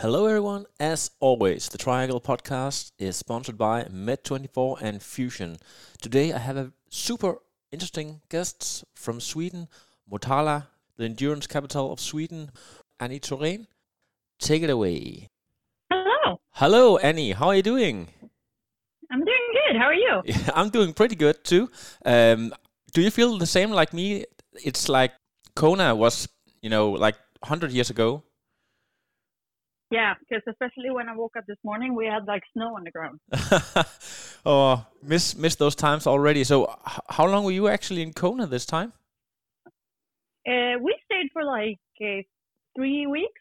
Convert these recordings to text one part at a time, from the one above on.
Hello, everyone. As always, the Triangle podcast is sponsored by Med24 and Fusion. Today, I have a super interesting guests from Sweden, Motala, the endurance capital of Sweden, Annie Thorén. Take it away. Hello. Hello, Annie. How are you doing? I'm doing good. How are you? I'm doing pretty good too. Um, do you feel the same like me? It's like Kona was, you know, like 100 years ago. Yeah, because especially when I woke up this morning, we had like snow on the ground. oh, miss miss those times already. So, h- how long were you actually in Kona this time? Uh, we stayed for like uh, three weeks.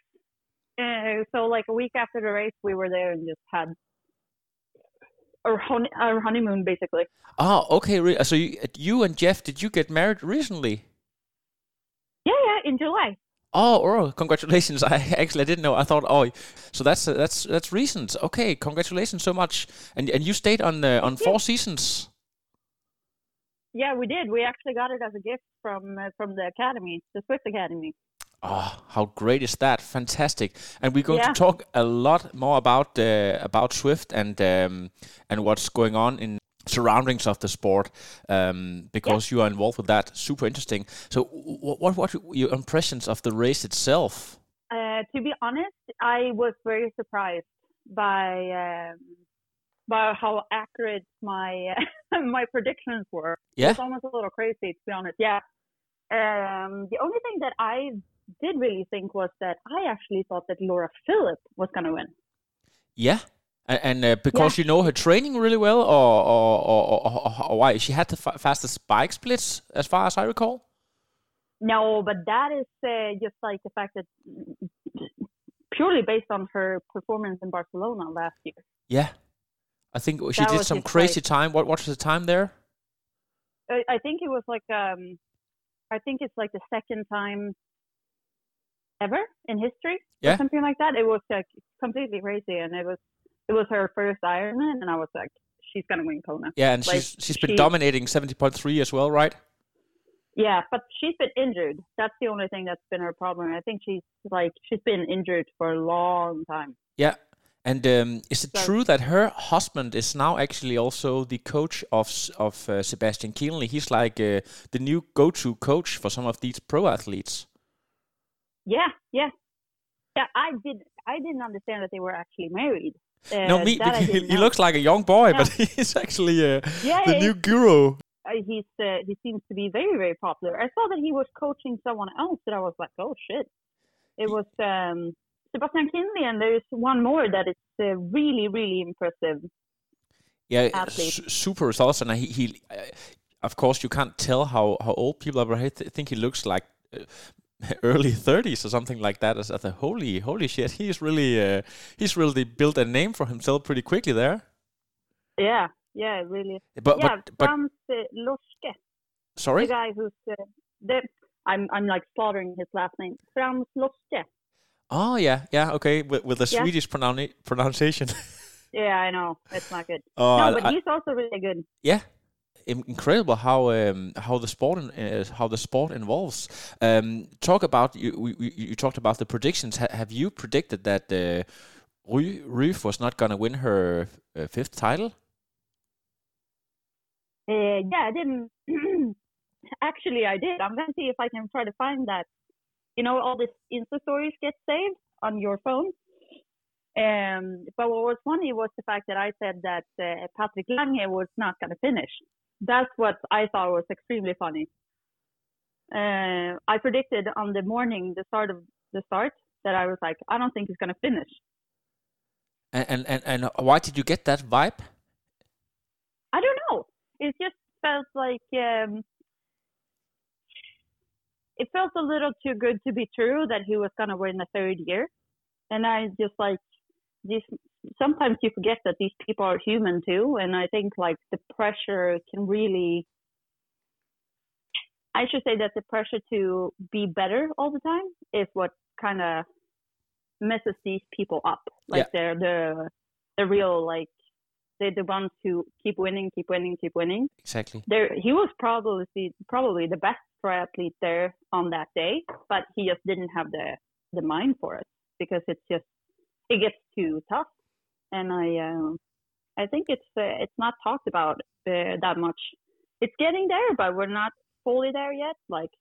Uh, so like a week after the race, we were there and just had our, hon- our honeymoon basically. Oh, okay. So you, you and Jeff, did you get married recently? Yeah, yeah, in July. Oh, oh, congratulations! I actually I didn't know. I thought, oh, so that's uh, that's that's recent. Okay, congratulations so much. And and you stayed on uh, on four seasons. Yeah, we did. We actually got it as a gift from uh, from the academy, the Swift Academy. Oh, how great is that? Fantastic! And we're going Yeah. to talk a lot more about uh, about Swift and um, and what's going on in surroundings of the sport um, because you are involved with that. Super interesting. So, what what what were your impressions of the race itself? Uh, to be honest, I was very surprised by um, by how accurate my my predictions were. Yeah? It's almost a little crazy, to be honest. Yeah. Um, the only thing that I did really think was that I actually thought that Laura Philipp was going to win. Yeah. And, and uh, because you know her training really well, or or, or, or, or, why she had the fa- fastest bike splits, as far as I recall. No, but that is uh, just like the fact that purely based on her performance in Barcelona last year. Yeah, I think she That did some crazy like- time. What what was the time there? I, I think it was like um, I think it's like the second time ever in history, Yeah. or something like that. It was like completely crazy, and it was it was her first Ironman, and I was like, she's gonna win Kona. Yeah, and Like, she's she's been she- dominating seventy point three as well, right? Yeah, but she's been injured. That's the only thing that's been her problem. I think she's like she's been injured for a long time. Yeah. And um, is it So- true that her husband is now actually also the coach of of uh, Sebastian Kienle? He's like uh, the new go-to coach for some of these pro athletes. Yeah, yeah, yeah. I did. I didn't understand that they were actually married. Uh, no, me. He, he looks like a young boy, Yeah. but he's actually uh, Yeah, the new guru. uh, he's uh, he seems to be very very popular. I saw that he was coaching someone else, and I was like, oh shit! It was um, Sebastian Kienle, and there's one more that is uh, really really impressive. Yeah, athlete. super results, and he, he uh, of course, you can't tell how, how old people are, but I th- think he looks like uh, early thirties or something like that. As, as a holy holy shit, he's really uh, he's really built a name for himself pretty quickly there. Yeah, yeah, really. But yeah, but but Frans uh, Loske, sorry, the guy who's uh, the I'm I'm like slaughtering his last name. Frans Loske. oh yeah yeah okay with, with the Yeah. Swedish pronoun- pronunciation. Yeah, I know it's not good. Oh, no, I- but I- he's also really good. yeah incredible how um, how the sport in, uh, how the sport involves um, talk about you you talked about the predictions ha- have you predicted that uh, Ryf was not going to win her uh, fifth title Uh, yeah, I didn't. Actually, I did. I'm gonna see if I can try to find that. You know, all these Insta stories get saved on your phone. Um, but what was funny was the fact that I said that uh, Patrick Lange was not gonna finish. That's what I thought was extremely funny. Uh, I predicted on the morning, the start of the start, that I was like, I don't think he's gonna finish. and, and and and why did you get that vibe I don't know. It just felt like um, it felt a little too good to be true that he was gonna win the third year, and I just like this sometimes you forget that these people are human too, and I think like the pressure can really. I should say that the pressure to be better all the time is what kind of messes these people up. Like Yeah. they're the the real like they're the ones who keep winning, keep winning, keep winning. Exactly. There, he was probably the, probably the best triathlete there on that day, but he just didn't have the the mind for it because it's just it gets too tough. And I um, I think it's uh, it's not talked about uh, that much. It's getting there, but we're not fully there yet. Like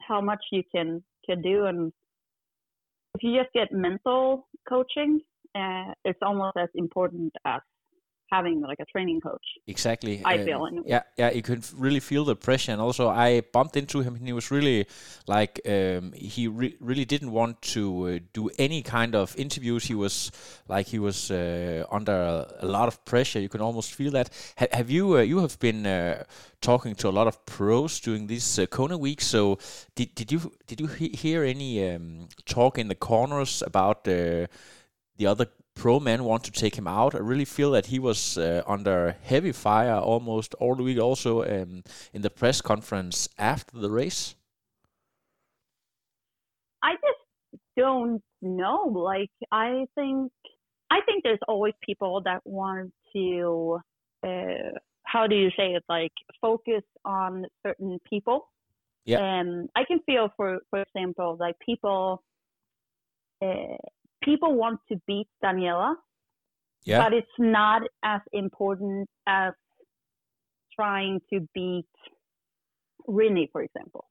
how much you can can do, and if you just get mental coaching, uh, it's almost as important as having like a training coach. Exactly. I Uh, feel anyway. Yeah, yeah, you could really feel the pressure, and also I bumped into him, and he was really like um, he re- really didn't want to uh, do any kind of interviews. He was like he was uh, under a, a lot of pressure. You can almost feel that. Ha- have you uh, you have been uh, talking to a lot of pros during this uh, Kona week? So did did you did you he- hear any um, talk in the corners about uh, the other pro men want to take him out. I really feel that he was uh, under heavy fire almost all the week. Also um, in the press conference after the race. I just don't know. Like I think I think there's always people that want to uh how do you say it like focus on certain people. Yeah. And I can feel for for example like people uh, people want to beat Daniela, Yeah. but it's not as important as trying to beat Rini, for example.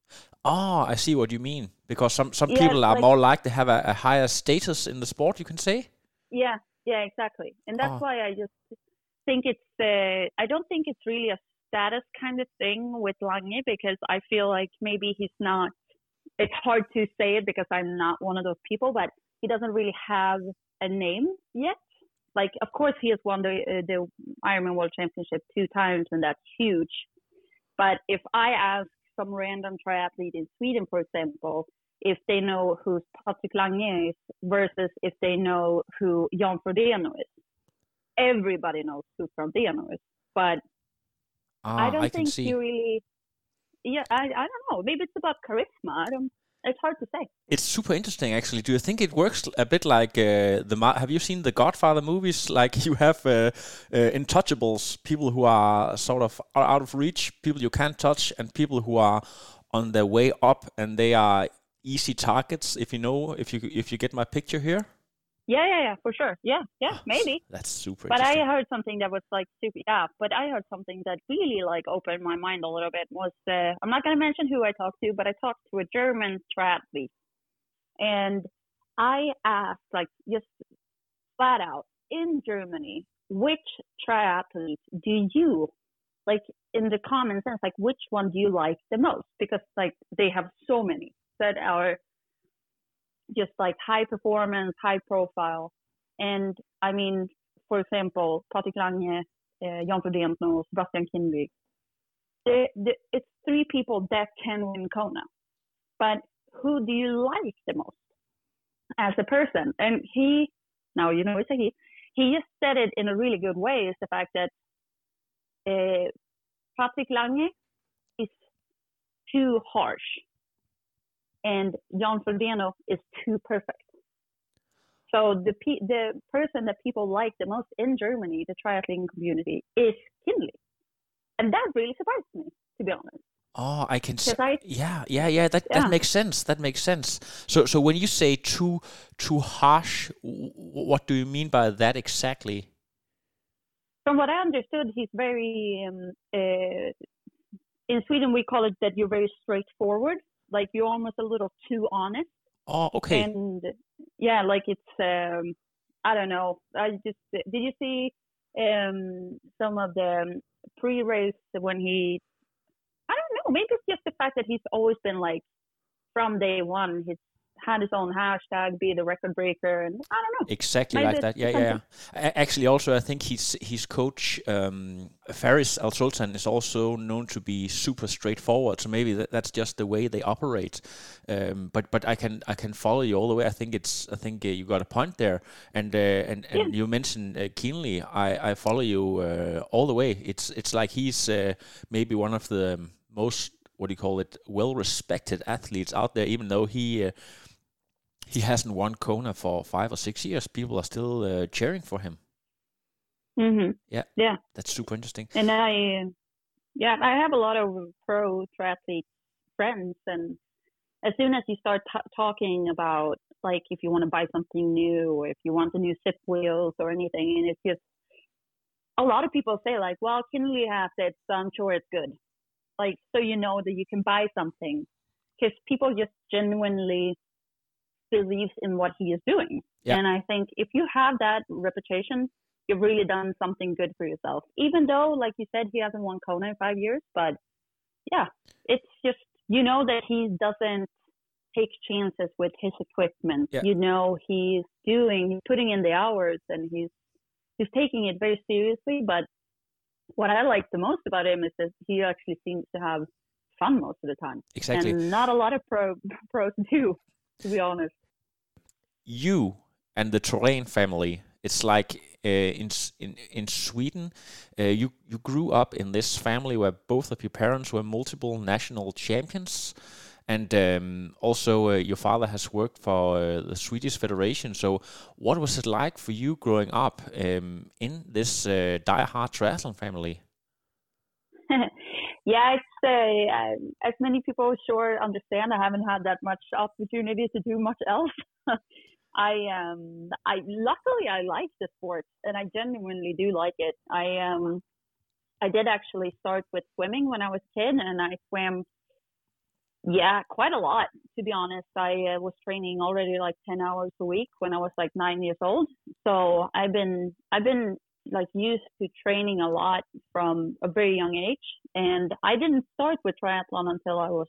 Oh, I see what you mean. Because some some Yeah, people are like- more like to have a, a higher status in the sport. You can say. Yeah, yeah, exactly. And that's Oh. why I just think it's uh, I don't think it's really a status kind of thing with Lange because I feel like maybe he's not it's hard to say it because I'm not one of those people, but he doesn't really have a name yet. Like, of course, he has won the uh, the Ironman World Championship two times, and that's huge. But if I ask some random triathlete in Sweden, for example, if they know who Patrick Lange is versus if they know who Jan Frodeno is, everybody knows who Frodeno is. But Ah, I don't can think he really. Yeah, I I don't know. Maybe it's about charisma. I don't. It's hard to say. It's super interesting, actually. Do you think it works a bit like uh, the? Have you seen the Godfather movies? Like you have uh, uh, intouchables, people who are sort of are out of reach, people you can't touch, and people who are on their way up, and they are easy targets. If you know, if you if you get my picture here, Yeah, yeah, yeah, for sure. Yeah, yeah, maybe. that's super. But I heard something that was like super. Yeah, but I heard something that really like opened my mind a little bit. Was uh, I'm not gonna mention who I talked to, but I talked to a German triathlete, and I asked like just flat out in Germany, which triathlete do you like in the common sense, like which one do you like the most? Because like they have so many that are just like high performance, high profile. And I mean, for example, Patrick Lange, uh, Jan Frodeno, Sebastian Kienle. It's three people that can win Kona. But who do you like the most as a person? And he, now you know it's a he, he just said it in a really good way is the fact that uh, Patrick Lange is too harsh and Jan Frodeno is too perfect. So the pe- the person that people like the most in Germany, the triathlon community, is Kienle, and that really surprised me, to be honest. Oh, I can see. I- Yeah, yeah, yeah. That Yeah. that makes sense. That makes sense. So, so when you say too too harsh, w- w- what do you mean by that exactly? From what I understood, he's very. Um, uh, in Sweden, we call it that you're very straightforward, like you're almost a little too honest. Oh, okay. And yeah, like it's um I don't know. I just did you see um some of the pre-race when he I don't know, maybe it's just the fact that he's always been like from day one he's had his own hashtag, be the record breaker, and I don't know. Exactly Maybe like that. Yeah, yeah, yeah. Actually, also, I think his his coach um, Faris Al Sultan is also known to be super straightforward. So maybe that, that's just the way they operate. Um, but but I can I can follow you all the way. I think it's I think uh, you got a point there. And uh, and and you mentioned uh, Kienle. I I follow you uh, all the way. It's it's like he's uh, maybe one of the most what do you call it well respected athletes out there. Even though he. Uh, he hasn't won Kona for five or six years. People are still uh, cheering for him. Mm-hmm. Yeah. Yeah. That's super interesting. And I, yeah, I have a lot of pro triathlete friends, and as soon as you start t- talking about like if you want to buy something new or if you want the new Zipp wheels or anything, and it's just a lot of people say like, well, Kienle has it, so I'm sure it's good. Like, so you know that you can buy something because people just genuinely believes in what he is doing. Yeah. And I think if you have that reputation, you've really done something good for yourself. Even though, like you said, he hasn't won Kona in five years, but yeah, it's just you know that he doesn't take chances with his equipment. Yeah. You know he's doing, he's putting in the hours, and he's he's taking it very seriously. But what I like the most about him is that he actually seems to have fun most of the time, Exactly. and not a lot of pro pros do, to be honest. you and the Thorén family. It's like uh, in in in Sweden, uh, you you grew up in this family where both of your parents were multiple national champions, and um, also uh, your father has worked for uh, the Swedish Federation. So, what was it like for you growing up um, in this uh, die-hard triathlon family? Yeah, it's uh, um, as many people sure understand. I haven't had that much opportunity to do much else. I um, I luckily I like the sport, and I genuinely do like it. I um, I did actually start with swimming when I was a kid, and I swam. Yeah, quite a lot to be honest. I uh, was training already like ten hours a week when I was like nine years old. So I've been I've been like used to training a lot from a very young age. And i didn't start with triathlon until i was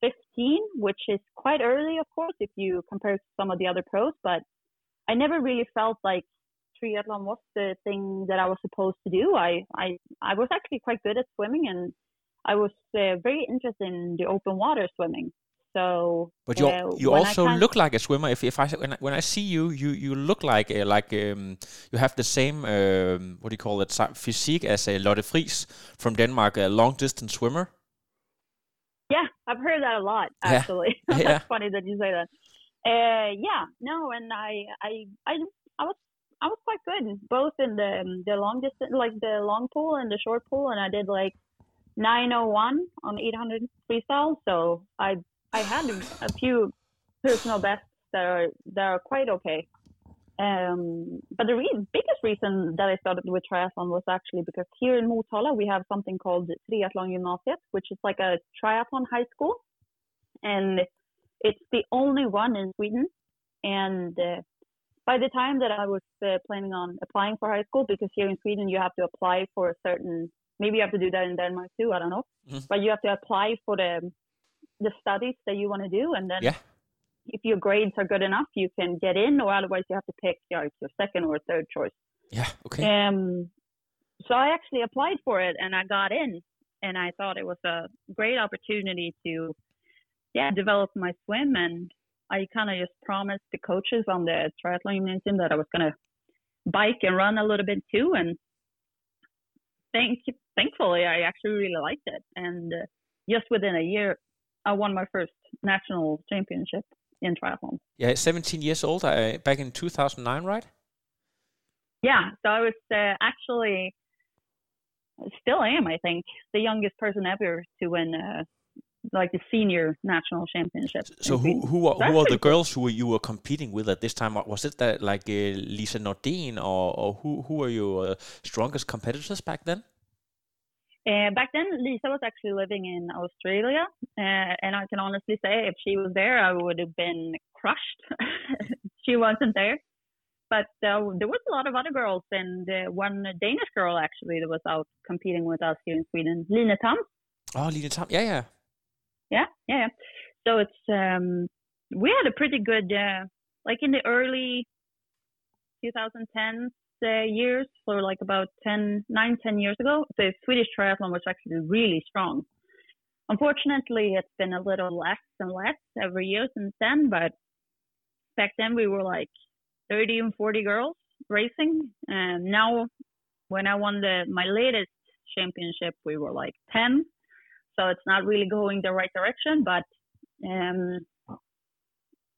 15 which is quite early of course if you compare to some of the other pros but i never really felt like triathlon was the thing that i was supposed to do. I i, I was actually quite good at swimming and i was uh, very interested in the open water swimming so But you uh, you also look like a swimmer. If if I when I, when I see you, you you look like uh, like um, you have the same um, what do you call it physique as a uh, Lotte Friis from Denmark, a long distance swimmer. Yeah, I've heard that a lot actually. Yeah. That's funny that you say that. Uh, yeah, no, and I, I, I, I was, I was quite good both in the the long distance, like the long pool and the short pool, and I did like 901 on 800 freestyle. So I, I had a few personal bests that are that are quite okay. Um, but the re- biggest reason that I started with triathlon was actually because here in Motala we have something called Triathlon Gymnasiet, which is like a triathlon high school, and it's the only one in Sweden. And uh, by the time that I was uh, planning on applying for high school, because here in Sweden you have to apply for a certain, maybe you have to do that in Denmark too, I don't know, Mhm. but you have to apply for the the studies that you want to do, and then Yeah. if your grades are good enough, you can get in, or otherwise you have to pick your, your second or third choice. Yeah. Okay. Um, so I actually applied for it and I got in, and I thought it was a great opportunity to, yeah, develop my swim. And I kind of just promised the coaches on the triathlon gymnasium that I was gonna bike and run a little bit too. And thank, thankfully, I actually really liked it. And uh, just within a year, I won my first national championship in triathlon. Yeah. 17 years old. Uh, back in 2009, right? Yeah, so I was uh, actually still am, I think, the youngest person ever to win uh, like the senior national championship. So who who are, who are the cool. girls who you were competing with at this time? Was it that like uh, Lisa Nordén or, or who who were your uh, strongest competitors back then? Uh, back then, Lisa was actually living in Australia, uh, and I can honestly say, if she was there, I would have been crushed. she wasn't there, but uh, there was a lot of other girls, and uh, one Danish girl actually that was out competing with us here in Sweden, Line Tam. Oh, Line Tam. Yeah, yeah. Yeah, yeah. yeah. So it's um, we had a pretty good, uh, like in the early 2010s uh, years, for like about 10, 9, 10 years ago, the Swedish triathlon was actually really strong. Unfortunately, it's been a little less and less every year since then, but back then we were like 30 and 40 girls racing. And now, when I won the my latest championship, we were like 10. So it's not really going the right direction, but um,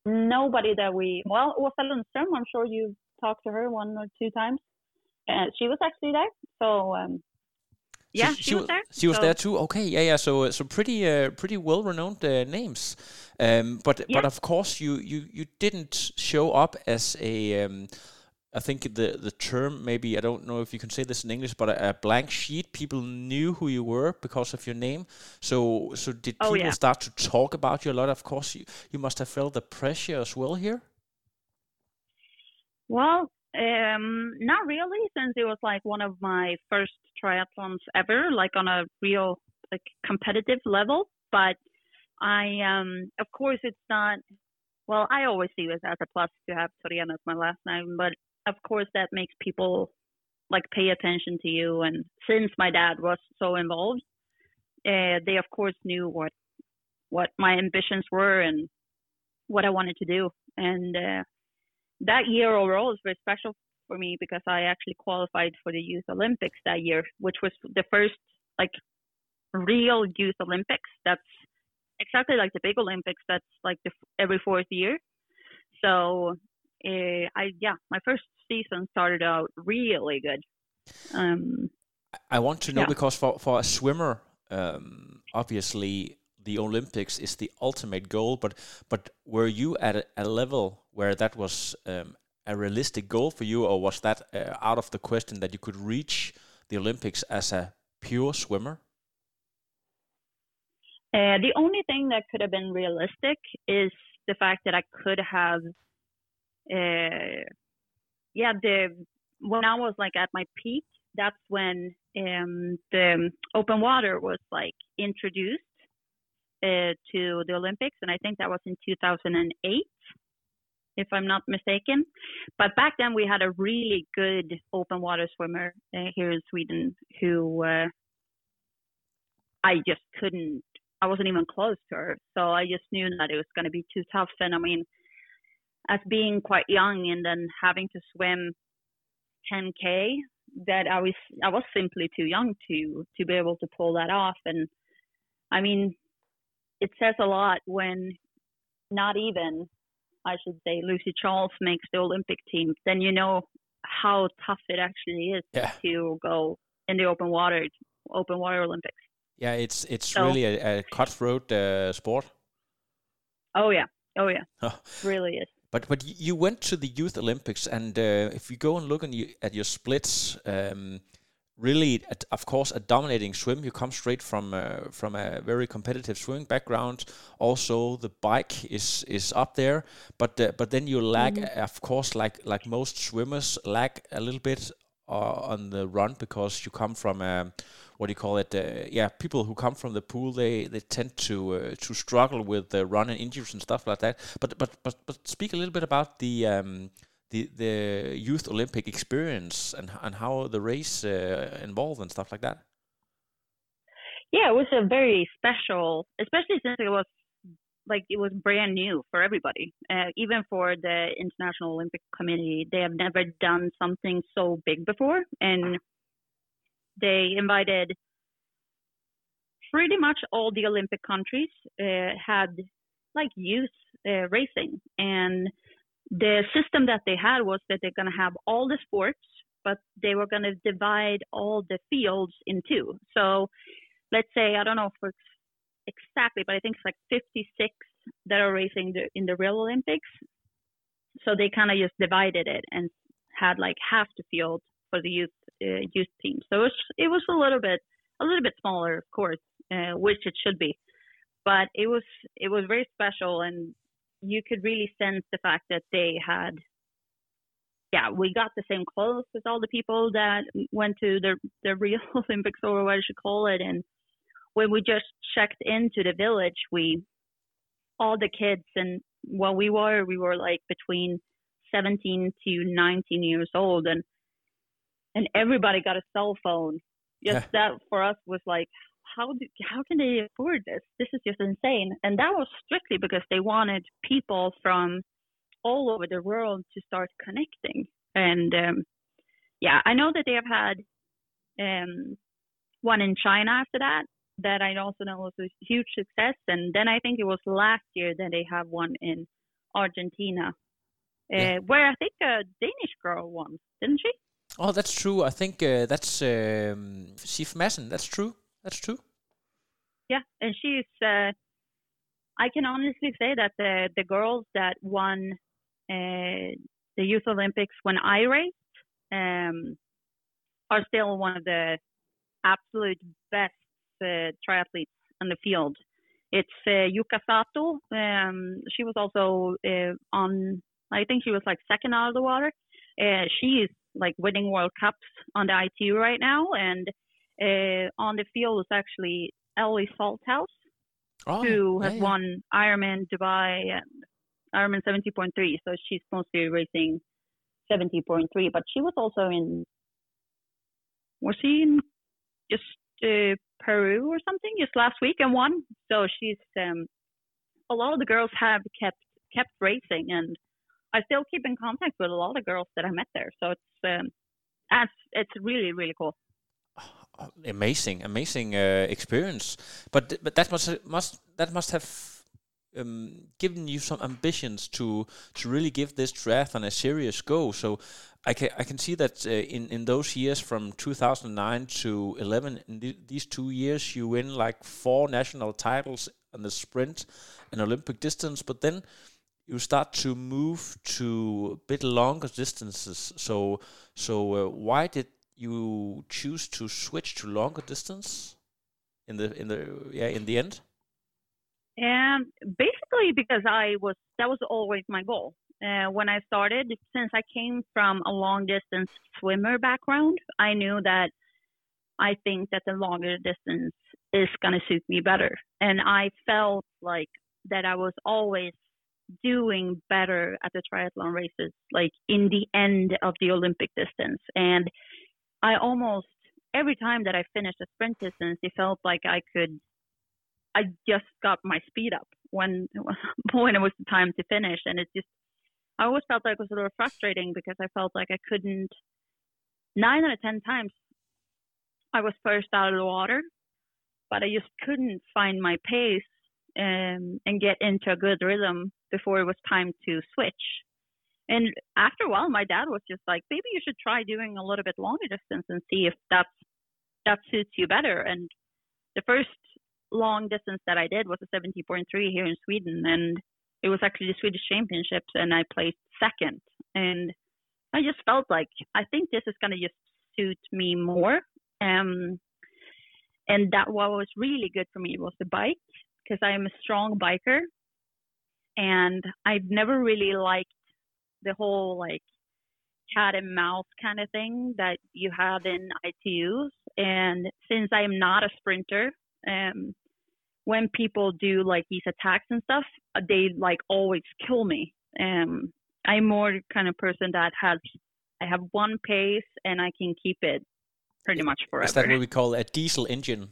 nobody that we, well, Åsa Lundström, I'm sure you've talked to her one or two times. Uh, she was actually there. So, um, yeah, so she, she was there. She was So- there too. Okay, yeah, yeah. So, so pretty, uh, pretty well-renowned uh, names. Um, but Yeah. but of course, you you you didn't show up as a. Um, I think the the term maybe I don't know if you can say this in English, but a, a blank sheet. People knew who you were because of your name. So so did Oh, people yeah. start to talk about you a lot? Of course, you you must have felt the pressure as well here. Well, um, not really, since it was like one of my first triathlons ever, like on a real like competitive level. But I, um, of course, it's not. Well, I always see it as a plus to have Toriana as my last name, but of course that makes people like pay attention to you. And since my dad was so involved, uh, they of course knew what what my ambitions were and what I wanted to do. And uh, that year overall was very special for me because I actually qualified for the Youth Olympics that year, which was the first like real Youth Olympics. That's exactly like the big Olympics. That's like the, every fourth year. So uh, I yeah, my first season started out really good. Um, I want to know Yeah. because for for a swimmer, um, obviously the Olympics is the ultimate goal. But but were you at a, a level where that was um, a realistic goal for you, or was that uh, out of the question that you could reach the Olympics as a pure swimmer? Uh, the only thing that could have been realistic is the fact that I could have, uh, yeah, the when I was like at my peak, that's when um, the open water was like introduced uh, to the Olympics, and I think that was in 2008, if I'm not mistaken. But back then we had a really good open water swimmer uh, here in Sweden who uh, I just couldn't I wasn't even close to her. So I just knew that it was going to be too tough. And I mean, as being quite young and then having to swim 10k, that I was I was simply too young to to be able to pull that off. And I mean, it says a lot when not even I should say Lucy Charles makes the Olympic team. Then you know how tough it actually is Yeah. to go in the open water open water Olympics. Yeah, it's it's So- really a, a cutthroat uh, sport. Oh yeah, oh yeah, really is. But but you went to the Youth Olympics, and uh, if you go and look you, at your splits, um, really, of course, a dominating swim. You come straight from uh, from a very competitive swimming background. Also, the bike is is up there, but uh, but then you lag, of course, like like most swimmers, lag a little bit uh, on the run because you come from um, what do you call it? Uh, yeah, people who come from the pool they they tend to uh, to struggle with the run and injuries and stuff like that. But but but but speak a little bit about the um, the the youth Olympic experience and and how the race uh, involved and stuff like that. Yeah, it was a very special, especially since it was like it was brand new for everybody. Uh, even for the International Olympic Committee, they have never done something so big before, and they invited pretty much all the Olympic countries uh, had like youth uh, racing, and the system that they had was that they're going to have all the sports, but they were going to divide all the fields in two. So let's say I don't know for exactly, but I think it's like 56 that are racing the, in the real Olympics. So they kind of just divided it and had like half the field for the youth uh, youth team. So it was it was a little bit a little bit smaller, of course, uh, which it should be, but it was it was very special, and you could really sense the fact that they had. Yeah, we got the same clothes as all the people that went to the the real Olympics or what I should call it, and when we just checked into the village, we all the kids and while we were we were like between 17 to 19 years old and and everybody got a cell phone just Yeah. that for us was like how do, how can they afford this this is just insane and that was strictly because they wanted people from all over the world to start connecting and um yeah i know that they have had um one in china after that that i also know was a huge success and then i think it was last year that they have one in argentina uh, Yeah. where i think a danish girl won didn't she Oh, that's true. I think uh, that's um, Sif Madsen. That's true. That's true. yeah and she's uh i can honestly say that the the girls that won uh the youth olympics when i raced um are still one of the absolute best uh, triathletes in the field it's uh, yuka sato um she was also uh, on i think she was like second out of the water uh, she's like winning world cups on the itu right now and uh, on the field is actually Ellie Salthouse, Oh, who has yeah. won Ironman Dubai and Ironman 70.3. So she's mostly racing 70.3, but she was also in, was she in just uh, Peru or something just last week and won? So she's, um, a lot of the girls have kept kept racing, and I still keep in contact with a lot of girls that I met there. So it's um, that's it's really really cool. Amazing, amazing uh, experience. But th- but that must must that must have um, given you some ambitions to to really give this triathlon a serious go. So I can I can see that uh, in in those years from 2009 to 11, in the, these two years, you win like four national titles on the sprint and Olympic distance. But then you start to move to a bit longer distances. So so uh, why did you choose to switch to longer distance in the in the yeah in the end? And basically because I was that was always my goal. Uh, when I started, since I came from a long distance swimmer background, I knew that I think that the longer distance is going to suit me better. And I felt like that I was always doing better at the triathlon races, like in the end of the Olympic distance. And I almost, every time that I finished a sprint distance, it felt like I could I just got my speed up when when it was the time to finish, and it just I always felt like it was a little frustrating because I felt like I couldn't. Nine out of ten times, I was first out of the water, but I just couldn't find my pace um, and get into a good rhythm before it was time to switch. And after a while, my dad was just like, "Maybe you should try doing a little bit longer distance and see if that's that suits you better." And the first long distance that I did was a 70.3 here in Sweden, and it was actually the Swedish Championships, and I placed second. And I just felt like I think this is going to just suit me more. Um, and that what was really good for me was the bike because I am a strong biker, and I've never really liked the whole like cat and mouse kind of thing that you have in ITUs. And since I am not a sprinter, um, when people do like these attacks and stuff, they like always kill me. Um, I'm more kind of person that has I have one pace and I can keep it pretty much forever. Is that what we call a diesel engine?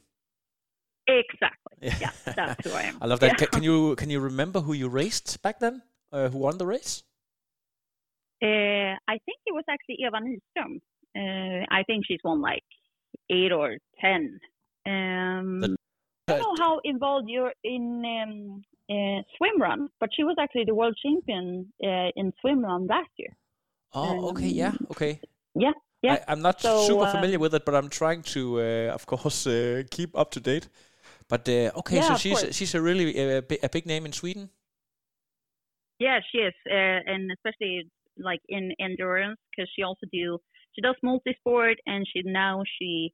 exactly. Yeah, that's who I am. I love that. Yeah. Can, can you can you remember who you raced back then? Uh, who won the race? Uh, I think it was actually Eva Nyström. Uh, I think she's won like eight or ten. Um, The- I don't know how involved you're in um, uh, swim run, but she was actually the world champion uh, in swim run last year. Oh, okay, yeah, okay. Yeah, yeah. I, I'm not So, super um, familiar with it, but I'm trying to, uh, of course, uh, keep up to date. But uh, okay, Yeah, so she's course. she's a really uh, a big name in Sweden. Yeah, she is, uh, and especially like in endurance because she also do she does multi sport and she now she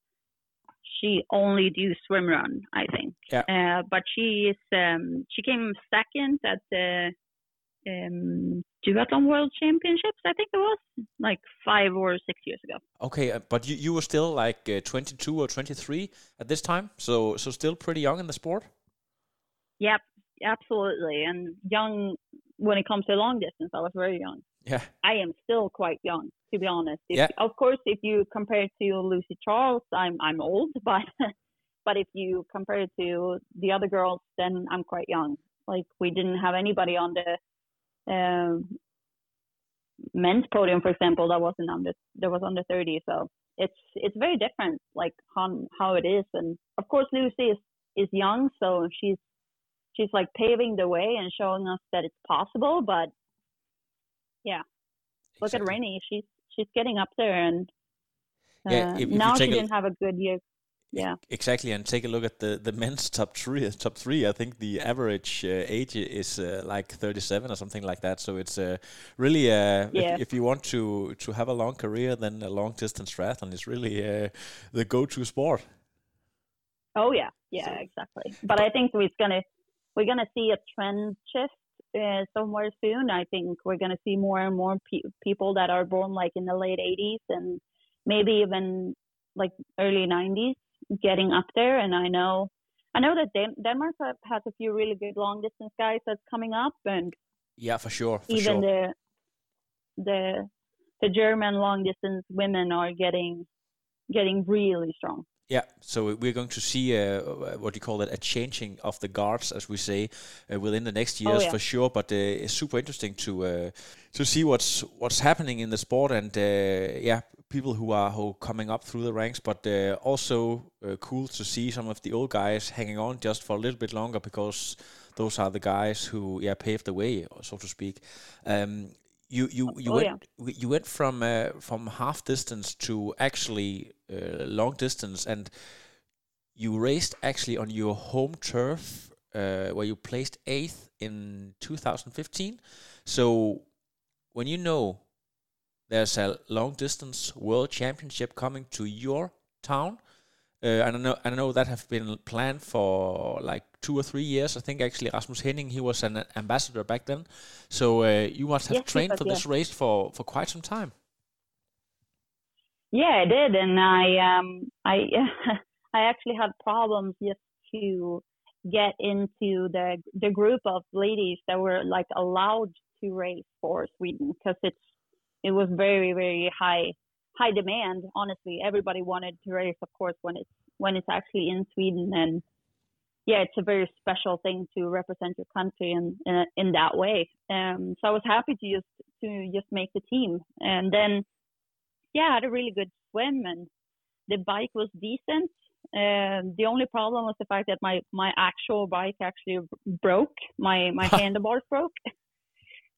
she only do swim run I think. Yeah. Uh, but she is um, she came second at the um, duathlon world championships I think it was like five or six years ago. Okay, uh, but you, you were still like uh, 22 or 23 at this time, so so still pretty young in the sport. Yep, absolutely. And young, when it comes to long distance, I was very young. Yeah. I am still quite young, to be honest. If, Yeah. Of course, if you compare to Lucy Charles, I'm I'm old, but but if you compare it to the other girls, then I'm quite young. Like we didn't have anybody on the um, men's podium, for example, that wasn't under that was under 30. So it's it's very different, like how how it is. And of course, Lucy is is young, so she's she's like paving the way and showing us that it's possible. But yeah, look at. Rainey; she's she's getting up there, and uh, Yeah, if- if now she a- didn't have a good year. Yeah, Exactly, and take a look at the, the men's top three. Top three, I think the average uh, age is uh, like 37 or something like that. So it's uh, really, uh, Yeah. if, if you want to to have a long career, then a long distance triathlon is really uh, the go to sport. Oh yeah, yeah, exactly. But I think we're gonna we're gonna see a trend shift uh, somewhere soon. I think we're gonna see more and more pe- people that are born like in the late '80s and maybe even like early '90s getting up there. And I know I know that Dan- Denmark has a few really good long distance guys that's coming up, and Yeah, for sure. For even sure. the the the German long distance women are getting getting really strong. Yeah, so we're going to see uh, what do you call it, a changing of the guards, as we say, uh, within the next years yeah. for sure. But uh, it's super interesting to uh, to see what's what's happening in the sport, and uh, yeah, people who are who are coming up through the ranks. But uh, also uh, cool to see some of the old guys hanging on just for a little bit longer because those are the guys who yeah paved the way, so to speak. Um, you you you Oh, went you went from uh, from half distance to actually uh, long distance, and you raced actually on your home turf, uh, where you placed eighth in 2015. So when you know there's a long distance world championship coming to your town. Uh, and I know, I know that have been planned for like two or three years. I think actually Rasmus Henning, he was an ambassador back then. So uh, you must have Yes, trained for this race for, for quite some time. Yeah, I did, and I um I I actually had problems just to get into the the group of ladies that were like allowed to race for Sweden because it's it was very very high high demand. Honestly, everybody wanted to race, of course, when it's when it's actually in Sweden, and yeah, it's a very special thing to represent your country in in, in that way. Um, so I was happy to just to just make the team, and then yeah, I had a really good swim and the bike was decent. Um, the only problem was the fact that my, my actual bike actually broke. My my handlebars broke.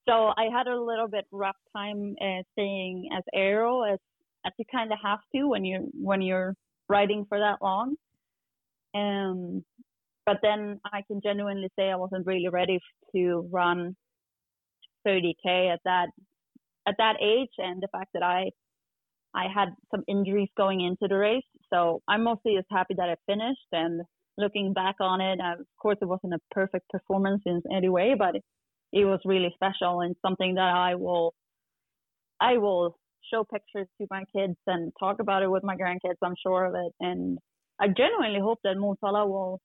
So I had a little bit rough time uh, staying as aero as as you kind of have to when you when you're riding for that long. Um, but then I can genuinely say I wasn't really ready to run 30k at that at that age, and the fact that I I had some injuries going into the race, so I'm mostly just happy that I finished. And looking back on it, of course, it wasn't a perfect performance in any way, but it, was really special and something that I will, I will show pictures to my kids and talk about it with my grandkids. I'm sure of it, and I genuinely hope that Motala will,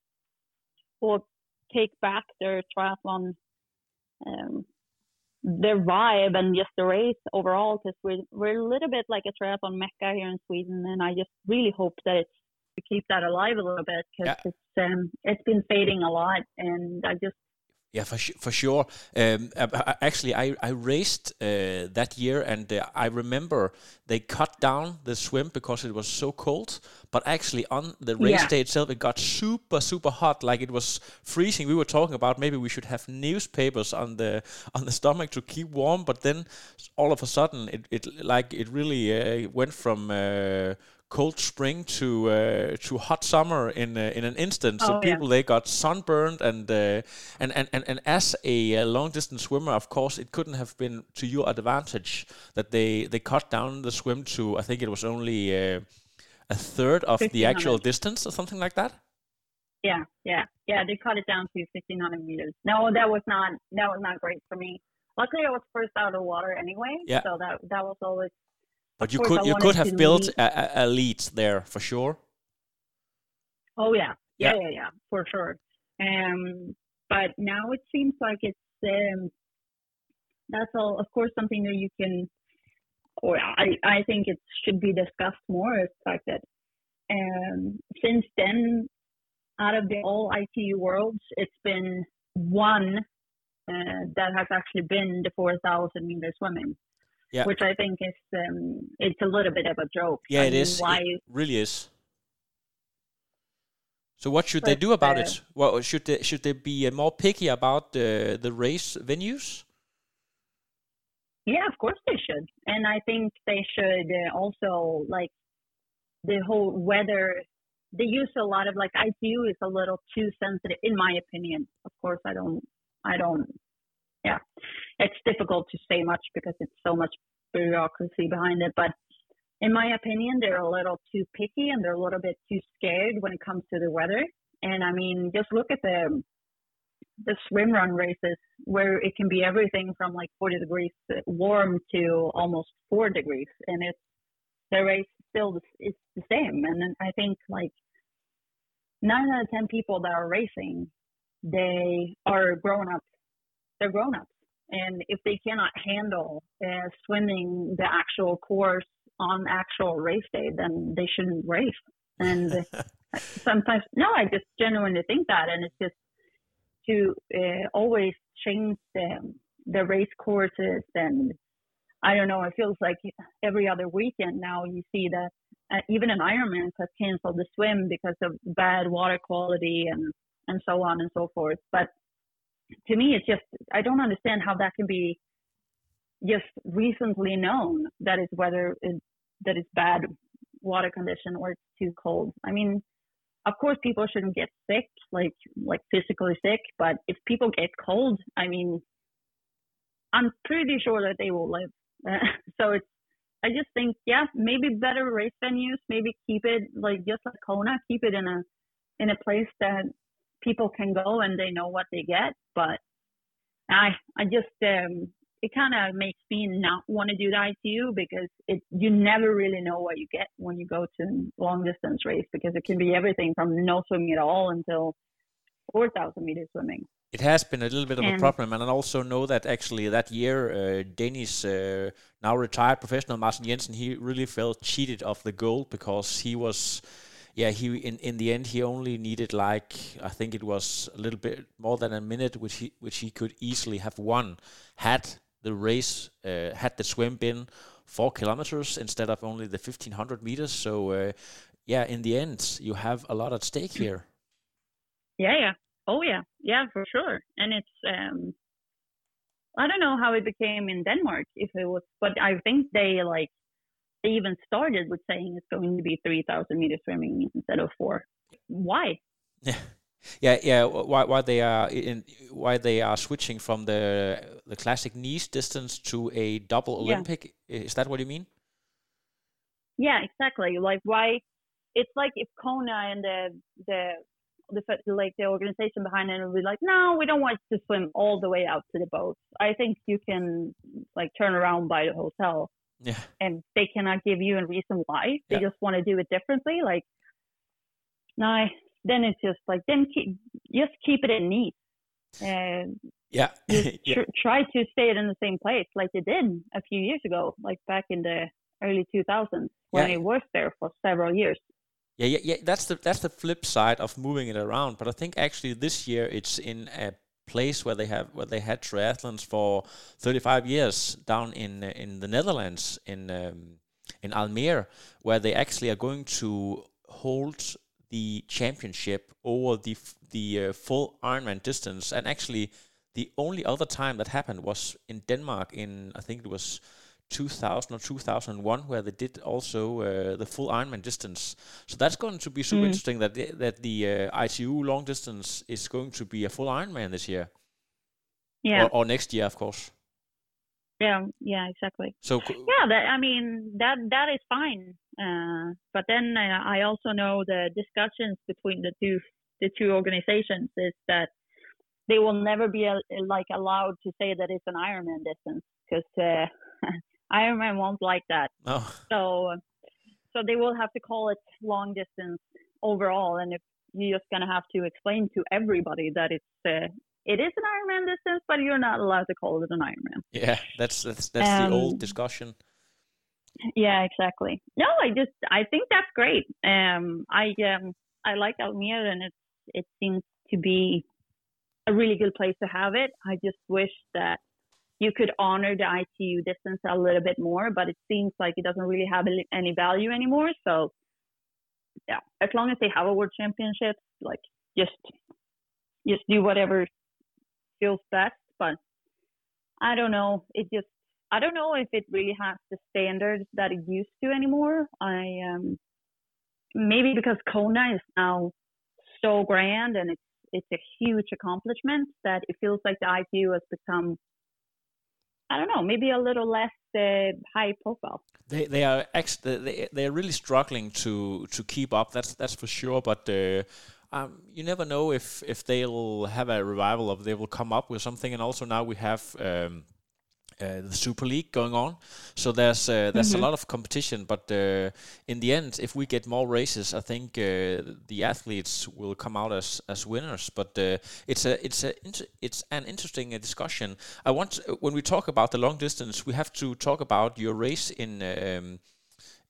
will take back their triathlon. Um, their vibe and just the race overall because we're we're a little bit like a triathlon mecca here in Sweden, and I just really hope that it's to keep that alive a little bit because Yeah. it's um it's been fading a lot, and I just Yeah, for su- for sure. Um, uh, uh, actually, I I raced uh, that year, and uh, I remember they cut down the swim because it was so cold. But actually, on the race Yeah. day itself, it got super super hot, like it was freezing. We were talking about maybe we should have newspapers on the on the stomach to keep warm. But then all of a sudden, it, it like it really uh, went from. Cold spring to uh, to hot summer in uh, in an instant. so Oh, yeah. people they got sunburned and uh, and, and and and as a uh, long distance swimmer, of course, it couldn't have been to your advantage that they they cut down the swim to I think it was only uh, a third of the actual distance or something like that. yeah yeah yeah they cut it down to 1500 meters. No, that was not that was not great for me. Luckily, I was first out of the water anyway, Yeah. so that that was always But you could I you could have built a, a, lead there for sure. Oh yeah, Yeah. yeah, yeah, yeah, for sure. Um, but now it seems like it's um, that's all, of course, something that you can, or I, I think it should be discussed more. Is the fact that um, since then, out of the all ITU worlds, it's been one uh, that has actually been the 4,000 meter swimming. Yeah. Which I think is um, it's a little bit of a joke. Yeah, I it mean, is. Why? It really is. So what should they do about uh, it? Well, should they should they be more picky about the the race venues? Yeah, of course they should, and I think they should uh, also like the whole weather. They use a lot of like ITU is a little too sensitive, in my opinion. Of course, I don't, I don't. Yeah, it's difficult to say much because it's so much bureaucracy behind it. But in my opinion, they're a little too picky and they're a little bit too scared when it comes to the weather. And I mean, just look at the the swim run races where it can be everything from like 40 degrees warm to almost four degrees, and it's the race still is the same. And I think like nine out of ten people that are racing, they are grown ups. They're grown ups, and if they cannot handle uh, swimming the actual course on actual race day, then they shouldn't race. And sometimes, no, I just genuinely think that, and it's just to uh, always change the the race courses and I don't know. It feels like every other weekend now you see that uh, even an Ironman has canceled the swim because of bad water quality and and so on and so forth. But to me, it's just I don't understand how that can be just recently known that is whether it, that it's bad water condition or it's too cold. I mean, of course, people shouldn't get sick, like like physically sick. But if people get cold, I mean, I'm pretty sure that they will live. so it's I just think yeah, maybe better race venues, maybe keep it like just like Kona, keep it in a in a place that people can go and they know what they get. But I I just um it kind of makes me not want to do the ITU because it you never really know what you get when you go to long distance race because it can be everything from no swimming at all until 4,000 meter swimming. It has been a little bit of a problem, and I also know that actually that year, uh, Danish uh, now retired professional Martin Jensen, he really felt cheated of the gold because he was, yeah, he in in the end he only needed like I think it was a little bit more than a minute, which he which he could easily have won had the race uh, had the swim been four kilometers instead of only the fifteen hundred meters. So uh, yeah, in the end, you have a lot at stake here. Yeah, yeah. Oh, yeah. Yeah, for sure. And it's, um, I don't know how it became in Denmark, if it was, but I think they like, they even started with saying it's going to be 3,000 meter swimming instead of four. Why? Yeah, yeah, yeah. Why why they are in why they are switching from the the classic Nice distance to a double Yeah. Olympic? Is that what you mean? Yeah, exactly. Like why? It's like if Kona and the the the like the organization behind it would be like, no, we don't want to swim all the way out to the boat. I think you can like turn around by the hotel, Yeah, and they cannot give you a reason why. They Yeah. just want to do it differently. Like, no, then it's just like then keep just keep it in neat. And yeah, yeah. tr- try to stay it in the same place like they did a few years ago, like back in the early 2000s when Yeah. it was there for several years. Yeah, yeah, yeah. That's the that's the flip side of moving it around. But I think actually this year it's in a place where they have where they had triathlons for 35 years down in uh, in the Netherlands in um, in Almere, where they actually are going to hold the championship over the the uh, full Ironman distance. And actually, the only other time that happened was in Denmark in I think it was 2000 or 2001 where they did also uh, the full Ironman distance. So that's going to be super Mm. interesting that the, that the uh, ITU long distance is going to be a full Ironman this year Yeah, or, or next year, of course. yeah, yeah, exactly. So Yeah, that I mean that that is fine. Uh, but then uh, I also know the discussions between the two the two organizations is that they will never be uh, like allowed to say that it's an Ironman distance because uh, Ironman won't like that. no, So, so they will have to call it long distance overall, and if you're just gonna have to explain to everybody that it's uh, it is an Ironman distance, but you're not allowed to call it an Ironman. Yeah, that's that's that's um, the old discussion. Yeah, exactly. No, I just I think that's great. Um, I um I like Almere, and it it seems to be a really good place to have it. I just wish that you could honor the ITU distance a little bit more, but it seems like it doesn't really have any value anymore. So, yeah, as long as they have a world championship, like just just do whatever feels best. But I don't know. It just I don't know if it really has the standards that it used to anymore. I um maybe because Kona is now so grand and it's it's a huge accomplishment that it feels like the ITU has become I don't know, maybe a little less uh, high profile. They they are ex- they they are really struggling to to keep up. That's that's for sure. But uh, um, you never know if if they'll have a revival of they will come up with something. And also now we have. Um, uh, the Super League going on. So there's uh, there's mm-hmm. a lot of competition, but uh, in the end, if we get more races, I think uh, the athletes will come out as, as winners. But uh, it's a it's a it's an interesting uh, discussion. I want when we talk about the long distance, we have to talk about your race in um,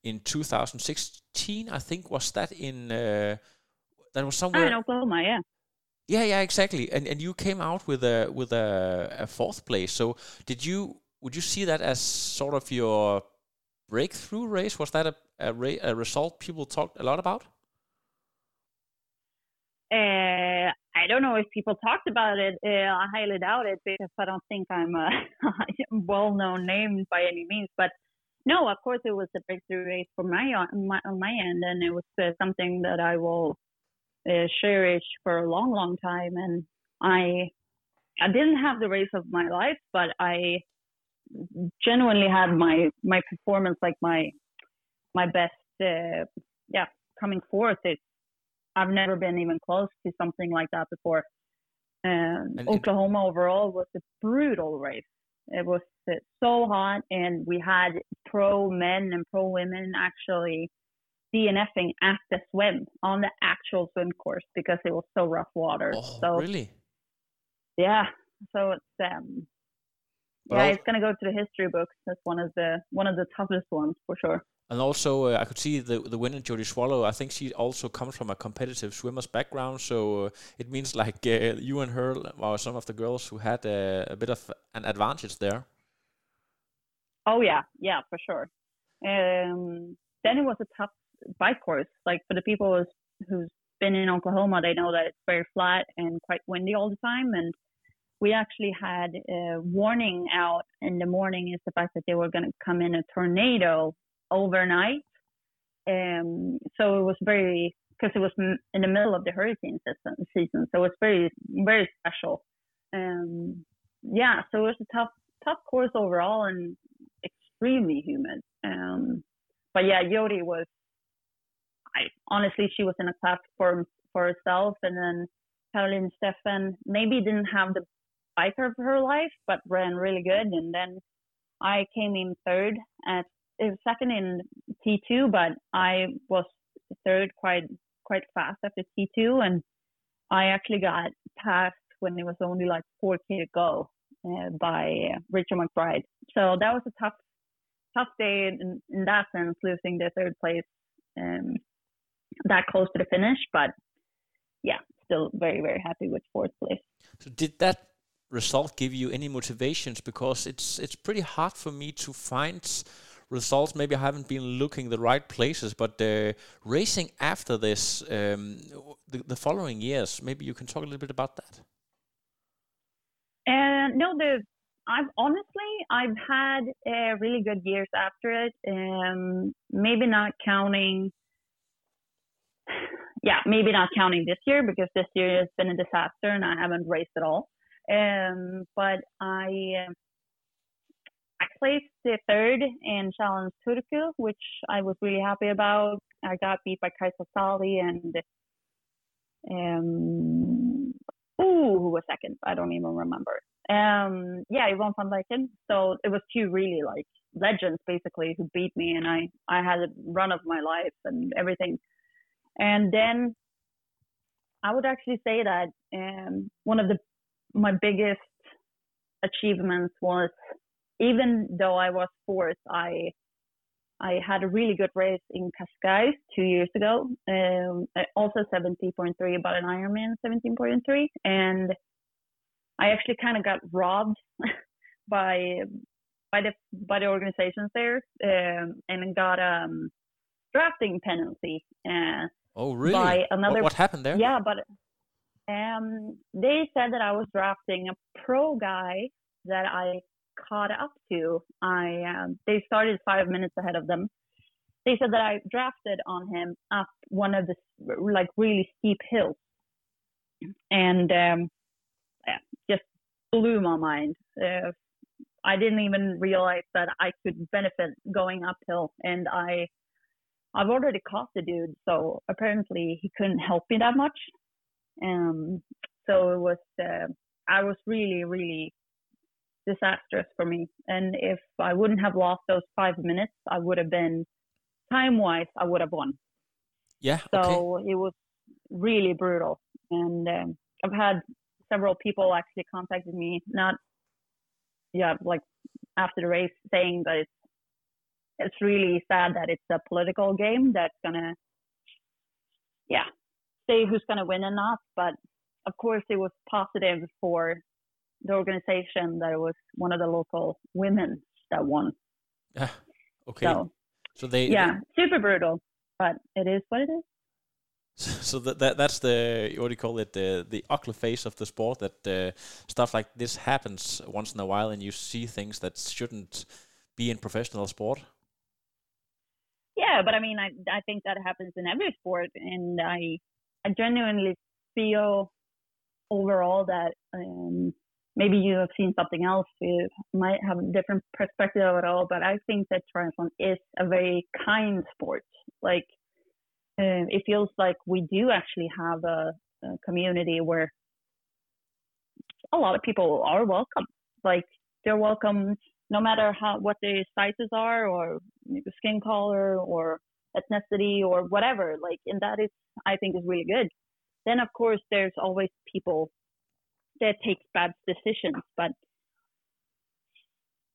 in 2016. I think was that in that was somewhere in Oklahoma, yeah. Yeah, yeah, exactly. And and you came out with a with a, a fourth place. So did you would you see that as sort of your breakthrough race? Was that a a, ra- a result people talked a lot about? Uh, I don't know if people talked about it. Uh, I highly doubt it because I don't think I'm a well-known name by any means. But no, of course, it was a breakthrough race for my on my, on my end, and it was uh, something that I will uh, cherish for a long, long time. And I, I didn't have the race of my life, but I genuinely had my my performance, like my my best. Uh, yeah, coming forth. It's I've never been even close to something like that before. Um, and Oklahoma overall was a brutal race. It was uh, so hot, and we had pro men and pro women actually DNFing at the swim on the actual swim course because it was so rough water. Oh, so really? Yeah. So it's um yeah, well, it's gonna go to the history books as one of the one of the toughest ones for sure. And also, uh, I could see the the winner, Jodie Swallow. I think she also comes from a competitive swimmer's background, so uh, it means like uh, you and her are some of the girls who had uh, a bit of an advantage there. Oh yeah, yeah, for sure. Um, then it was a tough bike course. Like for the people who's, who's been in Oklahoma, they know that it's very flat and quite windy all the time. And we actually had a warning out in the morning is the fact that they were going to come in a tornado overnight. Um, so it was very because it was in the middle of the hurricane season, season so it's very very special. Um, yeah, so it was a tough tough course overall and extremely humid. Um, but yeah, Jodie was I honestly she was in a class for for herself, and then Caroline Steffen maybe didn't have the bike of her life, but ran really good. And then I came in third at second in T2, but I was third quite quite fast after T2, and I actually got passed when it was only like 4k to go uh, by Rachel McBride. So that was a tough tough day in, in that sense, losing the third place. Um, that close to the finish. But yeah, still very very happy with fourth place. So did that result give you any motivations? Because it's it's pretty hard for me to find results. Maybe I haven't been looking the right places, but uh, racing after this, um, the, the following years, maybe you can talk a little bit about that. And uh, no, the I've honestly I've had uh, really good years after it. Um, maybe not counting yeah, maybe not counting this year because this year has been a disaster and I haven't raced at all. Um, but I I placed the third in Challenge Turku, which I was really happy about. I got beat by Kaisa Sali and um, ooh, who was second? I don't even remember. Um, yeah, Yvonne van Vlerken. So it was two really like legends basically who beat me, and I I had a run of my life and everything. And then I would actually say that um, one of the my biggest achievements was even though I was fourth, I I had a really good race in Cascais two years ago, um, also 70.3, about an Ironman 70.3, and I actually kind of got robbed by by the by the organizations there, um, and got a um, drafting penalty. Uh, oh, really? By another, what, what happened there? Yeah, but um, they said that I was drafting a pro guy that I caught up to. I um, they started five minutes ahead of them. They said that I drafted on him up one of the like really steep hills, and um, yeah, just blew my mind. Uh, I didn't even realize that I could benefit going uphill, and I I've already caught the dude, so apparently he couldn't help me that much. Um, so it was uh, I was really really disastrous for me. And if I wouldn't have lost those five minutes, I would have been time wise, I would have won. Yeah. So okay. it was really brutal. And um, I've had several people actually contacted me, not, yeah, like after the race saying that it's, it's really sad that it's a political game that's going to, yeah, say who's going to win and not. But of course, it was positive for the organization that it was one of the local women that won. Yeah. Okay. So, so they yeah, they, super brutal, but it is what it is. So that, that that's the what do you call it the the ugly face of the sport that uh, stuff like this happens once in a while and you see things that shouldn't be in professional sport. Yeah, but I mean, I I think that happens in every sport, and I I genuinely feel overall that um, maybe you have seen something else you might have a different perspective of it all but i think that triathlon is a very kind sport. Like uh, it feels like we do actually have a, a, community where a lot of people are welcome. Like they're welcome no matter how what their sizes are or skin color or ethnicity or whatever like and that is i think is really good then of course there's always people that takes bad decisions. But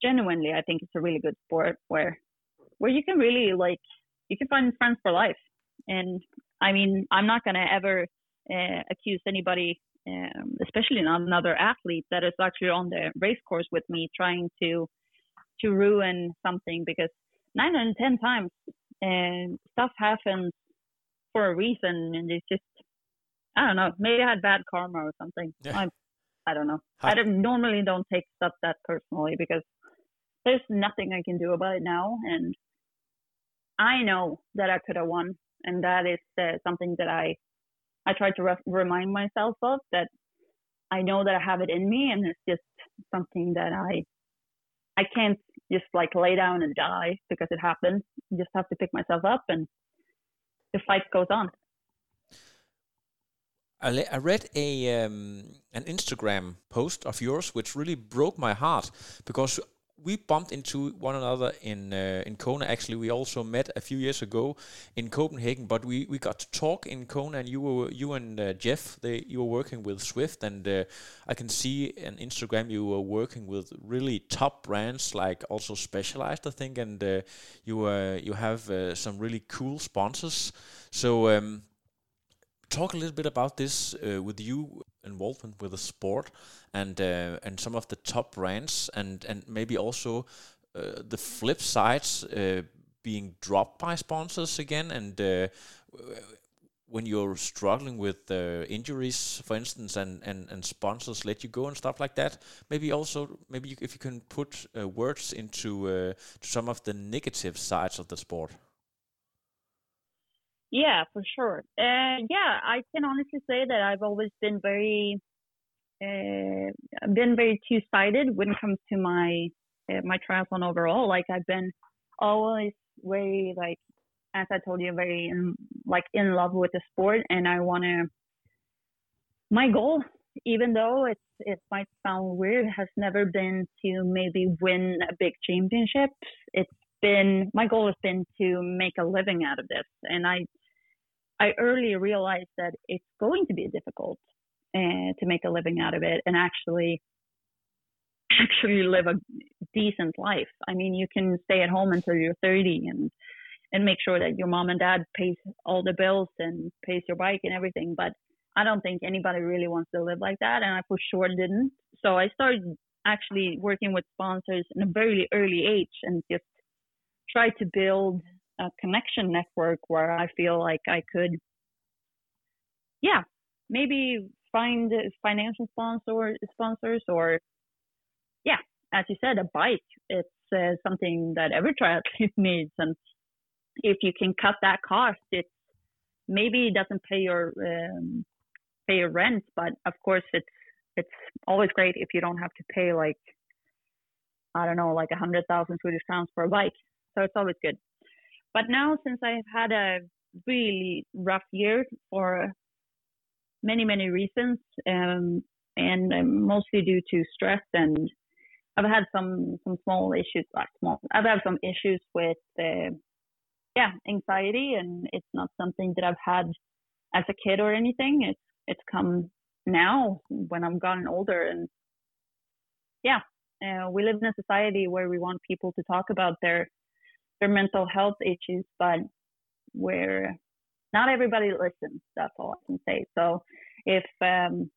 genuinely, I think it's a really good sport where where you can really like you can find friends for life. And I mean, I'm not gonna ever uh, accuse anybody, um, especially not another athlete that is actually on the race course with me, trying to to ruin something because nine out of ten times and uh, stuff happens for a reason and it's just I don't know. Maybe I had bad karma or something. Yeah. I'm I don't know. I don't, normally don't take stuff that personally because there's nothing I can do about it now, and I know that I could have won, and that is uh, something that I I try to re- remind myself of that I know that I have it in me, and it's just something that I I can't just like lay down and die because it happened. I just have to pick myself up, and the fight goes on. I, I read a um, an Instagram post of yours which really broke my heart because we bumped into one another in uh, in Kona. Actually, we also met a few years ago in Copenhagen. But we, we got to talk in Kona, and you were you and uh, Jeff. They you were working with Zwift, and uh, I can see on Instagram you were working with really top brands like also Specialized, I think, and you uh, you have uh, some really cool sponsors. So. Um, talk a little bit about this uh, with you involvement with the sport and uh, and some of the top brands and and maybe also uh, the flip sides uh, being dropped by sponsors again and uh, when you're struggling with uh, injuries for instance and, and and sponsors let you go and stuff like that maybe also maybe you, if you can put words into to some of the negative sides of the sport yeah, for sure. Uh, yeah, I can honestly say that I've always been very, uh, been very two sided when it comes to my uh, my triathlon overall. Like I've been always very like, as I told you, very in, like in love with the sport, and I want to. My goal, even though it's it might sound weird, has never been to maybe win a big championship. It's been my goal has been to make a living out of this and i i early realized that it's going to be difficult uh, to make a living out of it and actually actually live a decent life. I mean, you can stay at home until you're 30 and and make sure that your mom and dad pays all the bills and pays your bike and everything. But I don't think anybody really wants to live like that, and I for sure didn't. So I started actually working with sponsors in a very early age and just try to build a connection network where I feel like I could, yeah, maybe find financial sponsor sponsors or, yeah, as you said, a bike. It's uh, something that every triathlete needs, and if you can cut that cost, it maybe it doesn't pay your um, pay your rent, but of course it's it's always great if you don't have to pay like I don't know like a hundred thousand Swedish crowns for a bike. So it's always good. But now since I've had a really rough year for many many reasons, um, and um, mostly due to stress and I've had some some small issues, like small. I've had some issues with uh, yeah anxiety, and it's not something that I've had as a kid or anything. It's it's come now when I'm gotten older, and yeah, uh, we live in a society where we want people to talk about their their mental health issues, but where not everybody listens. That's all I can say. So if um,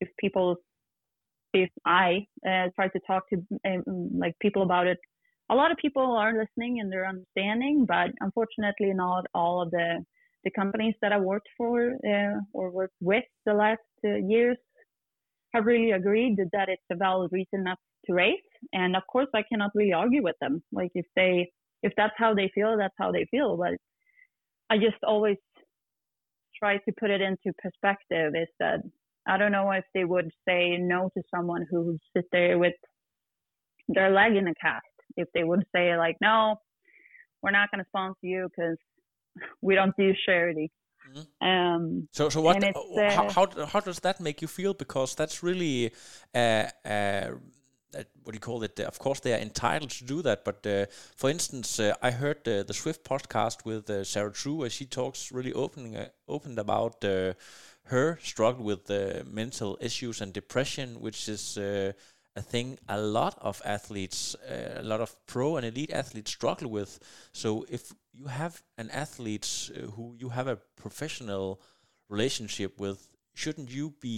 if people if I uh, try to talk to um, like people about it, a lot of people are listening and they're understanding, but unfortunately, not all of the the companies that I worked for uh, or worked with the last uh, years have really agreed that it's a valid reason not to race. And of course, I cannot really argue with them. Like if they if that's how they feel, that's how they feel. But I just always try to put it into perspective. Is that I don't know if they would say no to someone who would sit there with their leg in a cast. If they would say like, no, we're not going to sponsor you because we don't do charity. Mm-hmm. Um, so, so what? Uh, how, how, how does that make you feel? Because that's really, uh, uh, what do you call it? Of course, they are entitled to do that. But uh, for instance, uh, I heard the Zwift podcast with uh, Sarah True, where she talks really open, opened about her struggle with mental issues and depression, which is a thing a lot of athletes, uh, a lot of pro and elite athletes struggle with. So if you have an athlete uh, who you have a professional relationship with, shouldn't you be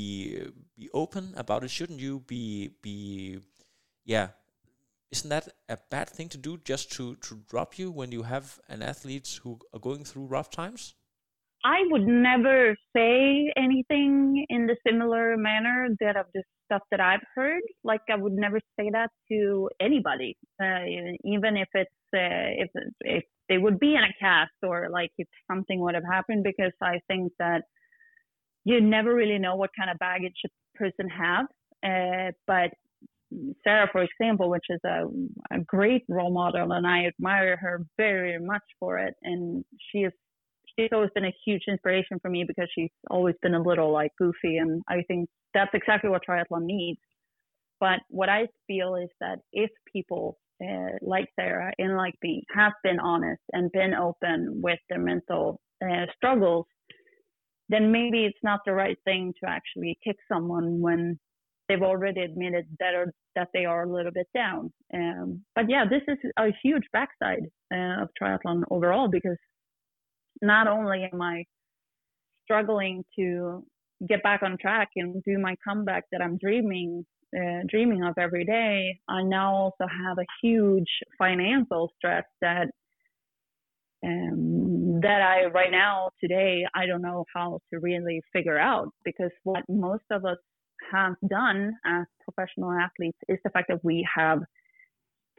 be open about it? Shouldn't you be be yeah? Isn't that a bad thing to do just to to drop you when you have an athlete who are going through rough times? I would never say anything in the similar manner that of the stuff that I've heard. Like I would never say that to anybody, uh, even if it's uh, if if they would be in a cast or like if something would have happened, because I think that you never really know what kind of baggage a person have. Uh, but Sarah, for example, which is a, a great role model, and I admire her very much for it, and she is she's always been a huge inspiration for me because she's always been a little like goofy and I think that's exactly what triathlon needs. But what I feel is that if people uh, like Sarah and like me have been honest and been open with their mental uh, struggles, then maybe it's not the right thing to actually kick someone when they've already admitted that or that they are a little bit down. Um, but yeah, this is a huge backside uh, of triathlon overall because not only am I struggling to get back on track and do my comeback that I'm dreaming uh, dreaming of every day, I now also have a huge financial stress that um, that I right now today I don't know how to really figure out because what most of us have done as professional athletes is the fact that we have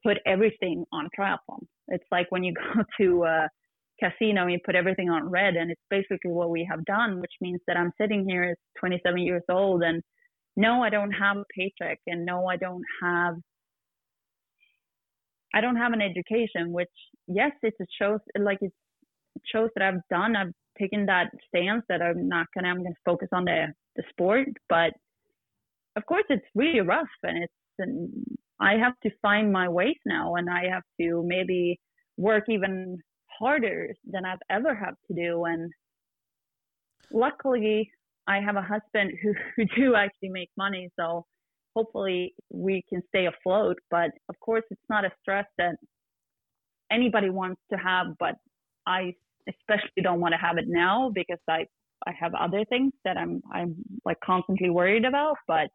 put everything on triathlon. It's like when you go to uh, casino and you put everything on red and it's basically what we have done which means that i'm sitting here at 27 years old and no i don't have a paycheck and no i don't have i don't have an education which yes it's it shows like it shows that i've done i've taken that stance that i'm not gonna i'm gonna focus on the the sport but of course it's really rough and it's and i have to find my ways now and i have to maybe work even harder than I've ever had to do. And luckily, I have a husband who, who do actually make money, so hopefully we can stay afloat. But of course, it's not a stress that anybody wants to have, but I especially don't want to have it now because I I have other things that I'm I'm like constantly worried about. But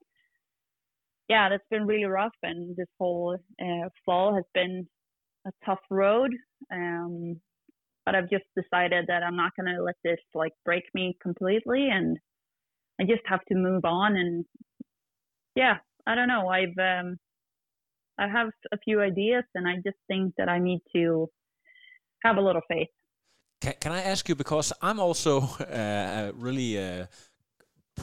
yeah, that's been really rough, and this whole uh, fall has been a tough road. Um, but I've just decided that I'm not gonna let this like break me completely, and I just have to move on. And yeah, I don't know. I've um, I have a few ideas, and I just think that I need to have a little faith. Can, can I ask you because I'm also uh, really uh,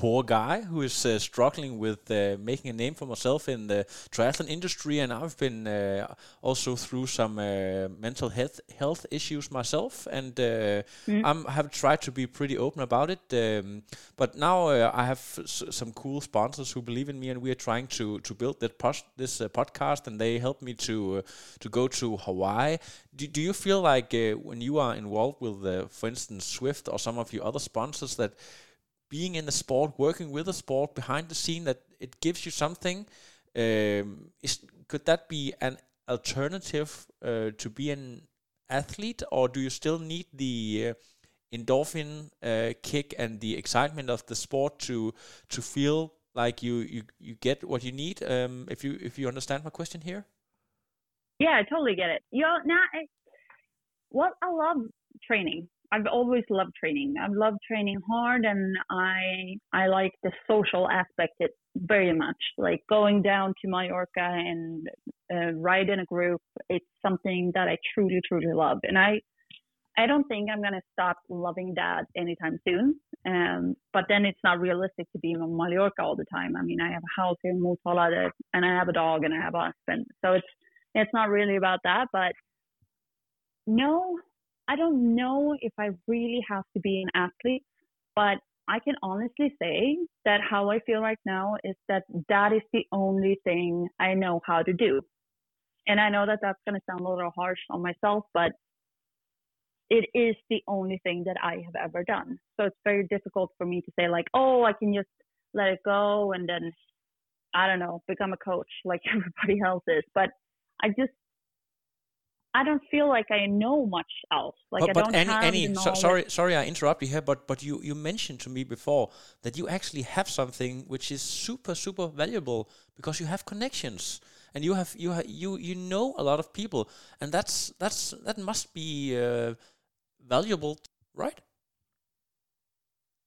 poor guy who is uh, struggling with uh, making a name for myself in the triathlon industry, and I've been uh, also through some uh, mental health health issues myself, and mm. i have tried to be pretty open about it. Um, but now I have some cool sponsors who believe in me, and we are trying to to build that this podcast, and they help me to to go to Hawaii. Do, do you feel like when you are involved with, for instance, Zwift or some of your other sponsors that being in the sport, working with the sport behind the scene, that it gives you something. Um, is could that be an alternative uh, to be an athlete, or do you still need the uh, endorphin uh, kick and the excitement of the sport to to feel like you you, you get what you need? Um, if you if you understand my question here. Yeah, I totally get it. You know, now, I, well, I love training. I've always loved training. I've loved training hard, and I I like the social aspect it very much. Like going down to Mallorca and uh, ride in a group. It's something that I truly truly love, and I I don't think I'm gonna stop loving that anytime soon. Um, but then it's not realistic to be in Mallorca all the time. I mean, I have a house here in Motala, and I have a dog, and I have a husband, so it's it's not really about that. But no, I don't know if I really have to be an athlete, but I can honestly say that how I feel right now is that that is the only thing I know how to do. And I know that that's going to sound a little harsh on myself, but it is the only thing that I have ever done. So it's very difficult for me to say, like, oh, I can just let it go and then, I don't know, become a coach like everybody else is. But I just I don't feel like I know much else. Like but, I but don't any, have any, so, sorry, sorry, I interrupt you here, but but you you mentioned to me before that you actually have something which is super super valuable because you have connections and you have you have, you you know a lot of people and that's that's that must be uh, valuable, right?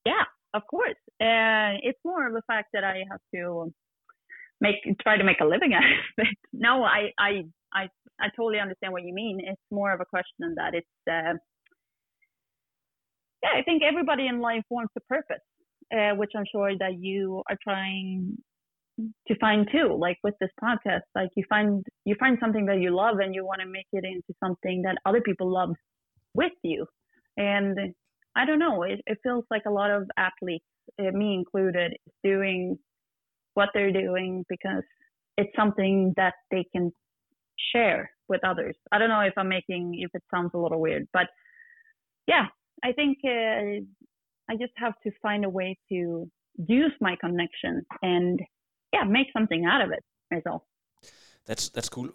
Yeah, of course. Uh, it's more of the fact that I have to make try to make a living out of it. No, I I I I totally understand what you mean. It's more of a question than that. It's uh, yeah, I think everybody in life wants a purpose, uh, which I'm sure that you are trying to find too. Like with this podcast, like you find you find something that you love and you want to make it into something that other people love with you. And I don't know, it, it feels like a lot of athletes, uh, me included, doing what they're doing because it's something that they can share with others. I don't know if I'm making if it sounds a little weird, but yeah, I think uh, I just have to find a way to use my connection and yeah, make something out of it myself. That's that's cool.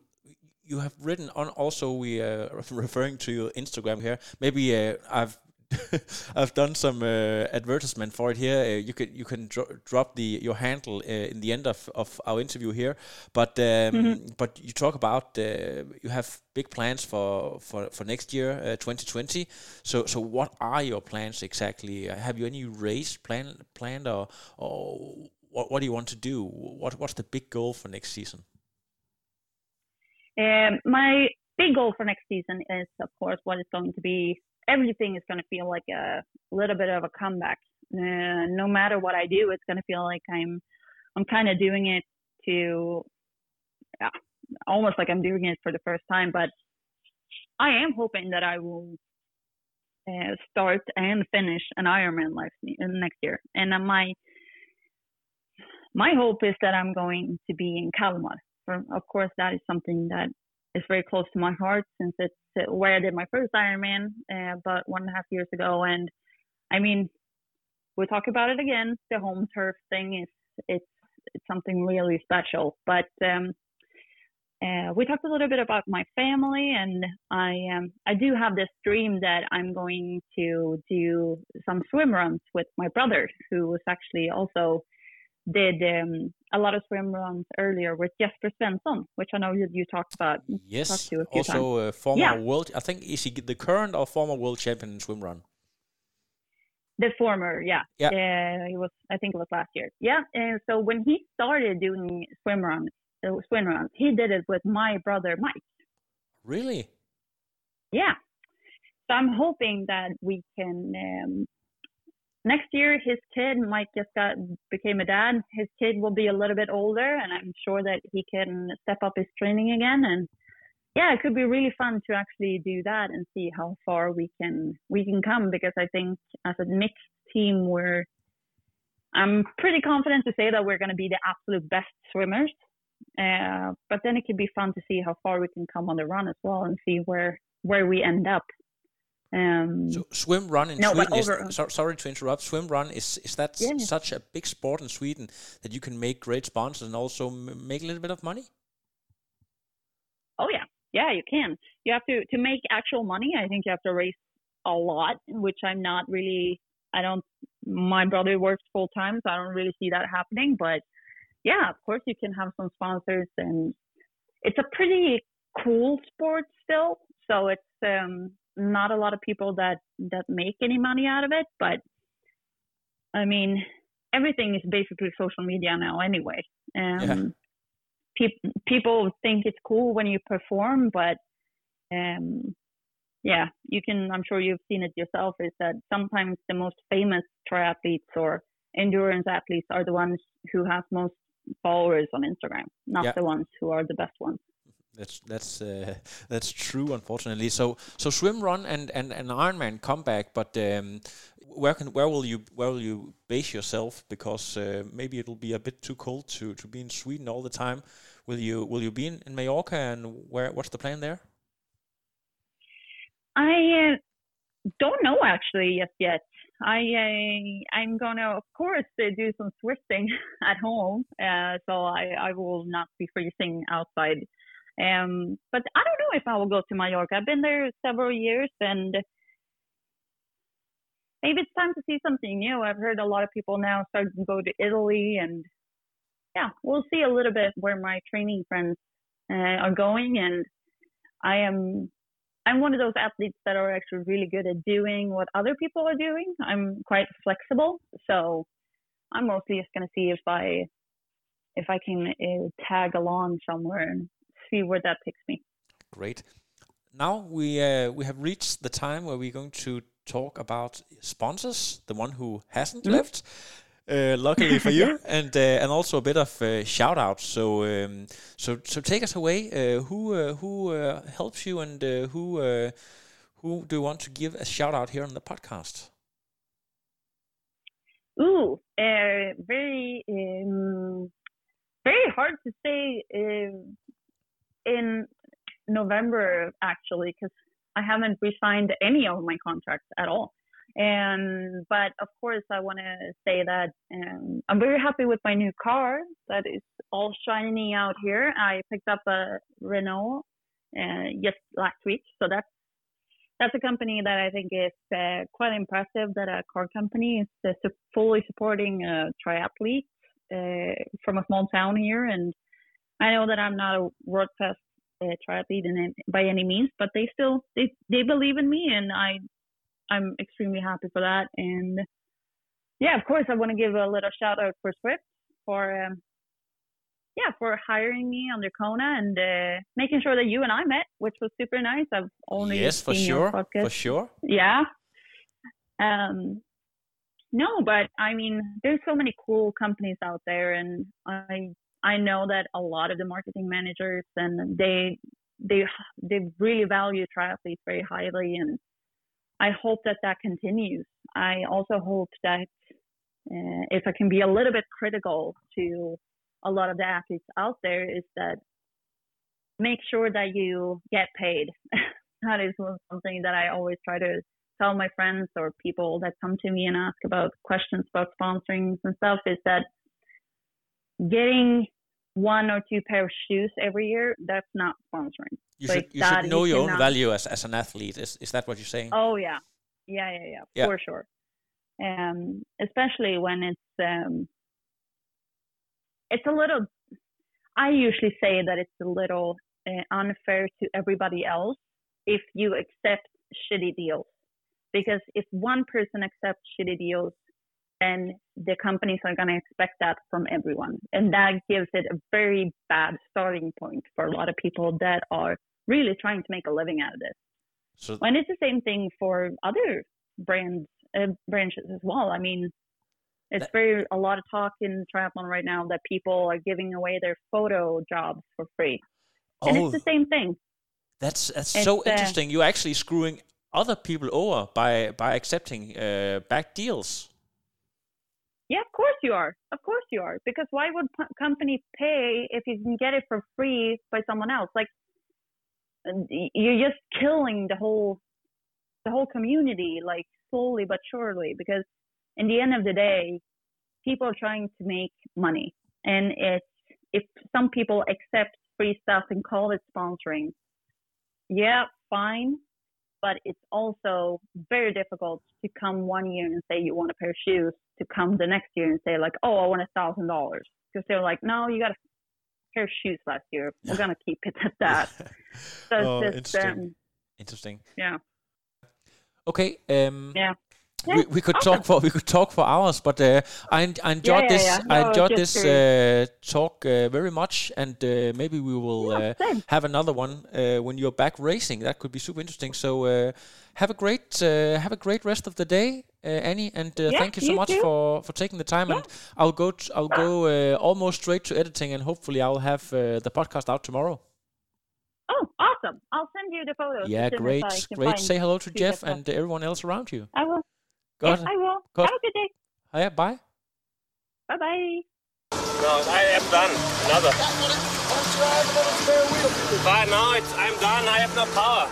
You have written on also we are uh, referring to your Instagram here. Maybe uh, I've I've done some uh, advertisement for it here. Uh, you can you can dro drop the your handle uh, in the end of, of our interview here. But um, mm -hmm. but you talk about uh, you have big plans for for, for next year, 2020. Uh, so so what are your plans exactly? Uh, have you any race plan planned or or what what do you want to do? What what's the big goal for next season? Um, my big goal for next season is, of course, what is going to be everything is going to feel like a little bit of a comeback. Uh, no matter what I do, it's going to feel like I'm I'm kind of doing it to yeah, almost like I'm doing it for the first time. But I am hoping that I will uh, start and finish an Ironman life next year. And uh, my my hope is that I'm going to be in Kalmar. For, of course, that is something that is very close to my heart since it's where I did my first Ironman uh, about one and a half years ago. And I mean, we talk about it again. The home turf thing is it's it's something really special. But um, uh, we talked a little bit about my family, and I um, I do have this dream that I'm going to do some swim runs with my brother, who was actually also did um, a lot of swim runs earlier with Jesper Svensson, which I know you, you talked about. Yes, talked to a few also times. uh, former Yeah. world. I think is he the current or former world champion in swim run? The former, yeah, Yeah. Uh, it was. I think it was last year. Yeah, and so when he started doing swim runs, uh, swim runs, he did it with my brother Mike. Really? Yeah. So I'm hoping that we can um, next year his kid Mike just got became a dad. His kid will be a little bit older and I'm sure that he can step up his training again and yeah, it could be really fun to actually do that and see how far we can we can come because I think as a mixed team we're I'm pretty confident to say that we're going to be the absolute best swimmers. Uh, but then it could be fun to see how far we can come on the run as well and see where where we end up. Um, So swim run in No, Sweden is so, sorry to interrupt. Swim run is is that Yeah. such a big sport in Sweden that you can make great sponsors and also m- make a little bit of money? oh yeah, yeah, you can. You have to to make actual money. I think you have to race a lot, which I'm not really. I don't. My brother works full time, so I don't really see that happening. But yeah, of course, you can have some sponsors, and it's a pretty cool sport still. So it's um, not a lot of people that that make any money out of it, but I mean, everything is basically social media now anyway. Um, Yeah. peop- people think it's cool when you perform, but um, yeah, you can. I'm sure you've seen it yourself. Is that sometimes the most famous triathletes or endurance athletes are the ones who have most followers on Instagram, not Yeah. the ones who are the best ones. That's that's uh, that's true, unfortunately. So so swim run and and and Ironman come back, but um, where can where will you where will you base yourself? Because uh, maybe it'll be a bit too cold to to be in Sweden all the time. Will you will you be in, in Mallorca and where what's the plan there? I uh, don't know actually yet. Yet I uh, I'm gonna of course uh, do some Zwifting at home, uh, so I I will not be freezing outside. Um, but I don't know if I will go to Mallorca. I've been there several years, and maybe it's time to see something new. I've heard a lot of people now starting to go to Italy, and yeah, we'll see a little bit where my training friends uh, are going, and I am I'm one of those athletes that are actually really good at doing what other people are doing. I'm quite flexible, so I'm mostly just gonna see if I if I can uh, tag along somewhere and see where that takes me. Great. Now we uh, we have reached the time where we're going to talk about sponsors. The one who hasn't Mhm. left, uh, luckily for you, and uh, and also a bit of uh, shout outs. So um, so so take us away. Uh, who uh, who uh, helps you, and uh, who uh, who do you want to give a shout out here on the podcast? Ooh, uh, very um, very hard to say uh, in November actually because I haven't re-signed any of my contracts at all. And but of course, I want to say that um, I'm very happy with my new car that is all shiny out here. I picked up a Renault uh, just last week, so that's that's a company that I think is uh, quite impressive. That a car company is uh, fully supporting a triathlete uh, from a small town here, and I know that I'm not a world class uh, triathlete in by any means, but they still they they believe in me, and I I'm extremely happy for that. And yeah, of course, I want to give a little shout out for Zwift for um, yeah for hiring me under Kona and uh, making sure that you and I met, which was super nice. I've only yes, for sure, for sure. yeah um no but i mean there's so many cool companies out there and i i know that a lot of the marketing managers and they they they really value triathletes very highly and i hope that that continues. I also hope that uh, if i can be a little bit critical to a lot of the athletes out there is that make sure that you get paid. That is something that I always try to tell my friends or people that come to me and ask about questions about sponsorings and stuff is that getting one or two pair of shoes every year, that's not sponsoring. You should you should know you your own value as, as an athlete. Is is that what you're saying? Oh yeah, yeah, yeah, yeah, Yeah. for sure. Um, especially when it's um, it's a little. I usually say that it's a little uh, unfair to everybody else if you accept shitty deals, because if one person accepts shitty deals, then the companies are going to expect that from everyone, and that gives it a very bad starting point for a lot of people that are really trying to make a living out of this. So And it's the same thing for other brands uh, branches as well. I mean, it's That- very a lot of talk in triathlon right now that people are giving away their photo jobs for free, and oh, it's the same thing. that's that's it's, so uh, interesting. You're actually screwing other people over by by accepting uh, back deals. Yeah, of course you are. Of course you are. Because why would p- company pay if you can get it for free by someone else? Like you're just killing the whole the whole community, like slowly but surely. Because in the end of the day, people are trying to make money, and it's if some people accept free stuff and call it sponsoring, yeah, fine. But it's also very difficult to come one year and say you want a pair of shoes to come the next year and say like, oh, I want a thousand dollars because they're like, no, you got a pair of shoes last year. We're gonna keep it at that. So it's oh, just, interesting. um, interesting. yeah, Okay. Um, yeah. We, Yeah, we could awesome. talk for we could talk for hours, but uh, I, I enjoyed yeah, this. yeah. I No, enjoyed this uh, talk uh, very much, and uh, maybe we will uh, have another one uh, when you're back racing. That could be super interesting. So uh, have a great uh, have a great rest of the day, uh, Annie, and uh, thank you so you much too. for for taking the time. And I'll go t- I'll go uh, almost straight to editing, and hopefully I'll have uh, the podcast out tomorrow. Oh, awesome! I'll send you the photos. Yeah, as soon as great, great. Say hello to Jeff and everyone else around you. I will. Good. Yeah, I will. Good. Have a good day. Yeah, bye. Bye bye. No, I am done. Another. But now it's, I'm done. I have no power.